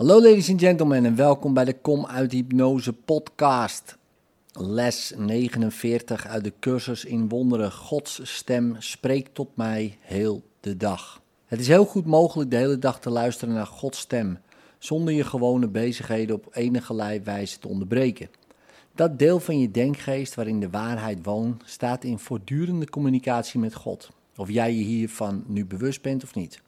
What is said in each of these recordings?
Hallo ladies and gentlemen en welkom bij de Kom uit Hypnose podcast. Les 49 uit de cursus in wonderen. Gods stem spreekt tot mij heel de dag. Het is heel goed mogelijk de hele dag te luisteren naar Gods stem, zonder je gewone bezigheden op enige wijze te onderbreken. Dat deel van je denkgeest waarin de waarheid woont, staat in voortdurende communicatie met God, of jij je hiervan nu bewust bent of niet.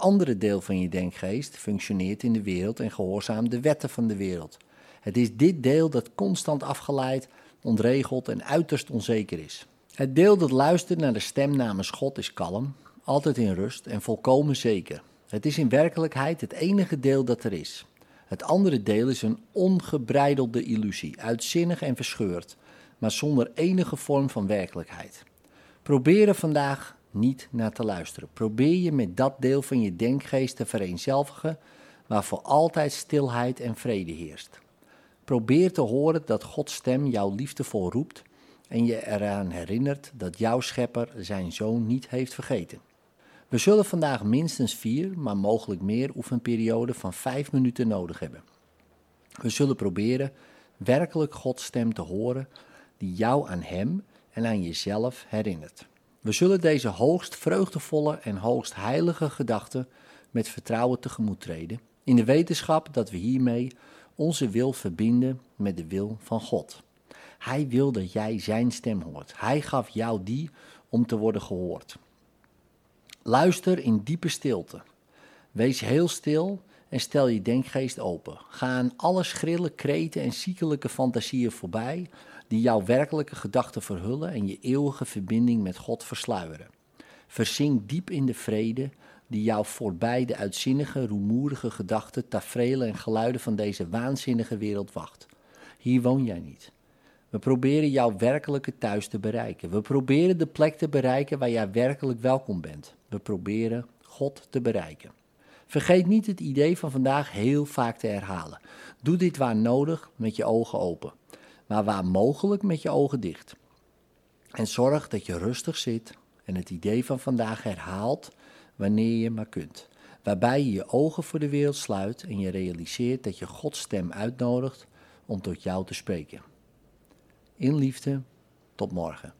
Andere deel van je denkgeest functioneert in de wereld en gehoorzaamt de wetten van de wereld. Het is dit deel dat constant afgeleid, ontregeld en uiterst onzeker is. Het deel dat luistert naar de stem namens God is kalm, altijd in rust en volkomen zeker. Het is in werkelijkheid het enige deel dat er is. Het andere deel is een ongebreidelde illusie, uitzinnig en verscheurd, maar zonder enige vorm van werkelijkheid. Probeer er vandaag niet naar te luisteren. Probeer je met dat deel van je denkgeest te vereenzelvigen, waar voor altijd stilheid en vrede heerst. Probeer te horen dat Gods stem jou liefdevol roept en je eraan herinnert dat jouw schepper zijn zoon niet heeft vergeten. We zullen vandaag minstens vier, maar mogelijk meer oefenperioden van vijf minuten nodig hebben. We zullen proberen werkelijk Gods stem te horen die jou aan Hem en aan jezelf herinnert. We zullen deze hoogst vreugdevolle en hoogst heilige gedachten met vertrouwen tegemoet treden, in de wetenschap dat we hiermee onze wil verbinden met de wil van God. Hij wil dat jij Zijn stem hoort. Hij gaf jou die om te worden gehoord. Luister in diepe stilte. Wees heel stil en stel je denkgeest open. Ga aan alle schrille kreten en ziekelijke fantasieën voorbij die jouw werkelijke gedachten verhullen en je eeuwige verbinding met God versluieren. Verzink diep in de vrede die jou voorbij de uitzinnige, rumoerige gedachten, tafereelen en geluiden van deze waanzinnige wereld wacht. Hier woon jij niet. We proberen jouw werkelijke thuis te bereiken. We proberen de plek te bereiken waar jij werkelijk welkom bent. We proberen God te bereiken. Vergeet niet het idee van vandaag heel vaak te herhalen. Doe dit waar nodig met je ogen open, maar waar mogelijk met je ogen dicht. En zorg dat je rustig zit en het idee van vandaag herhaalt wanneer je maar kunt. Waarbij je je ogen voor de wereld sluit en je realiseert dat je Gods stem uitnodigt om tot jou te spreken. In liefde, tot morgen.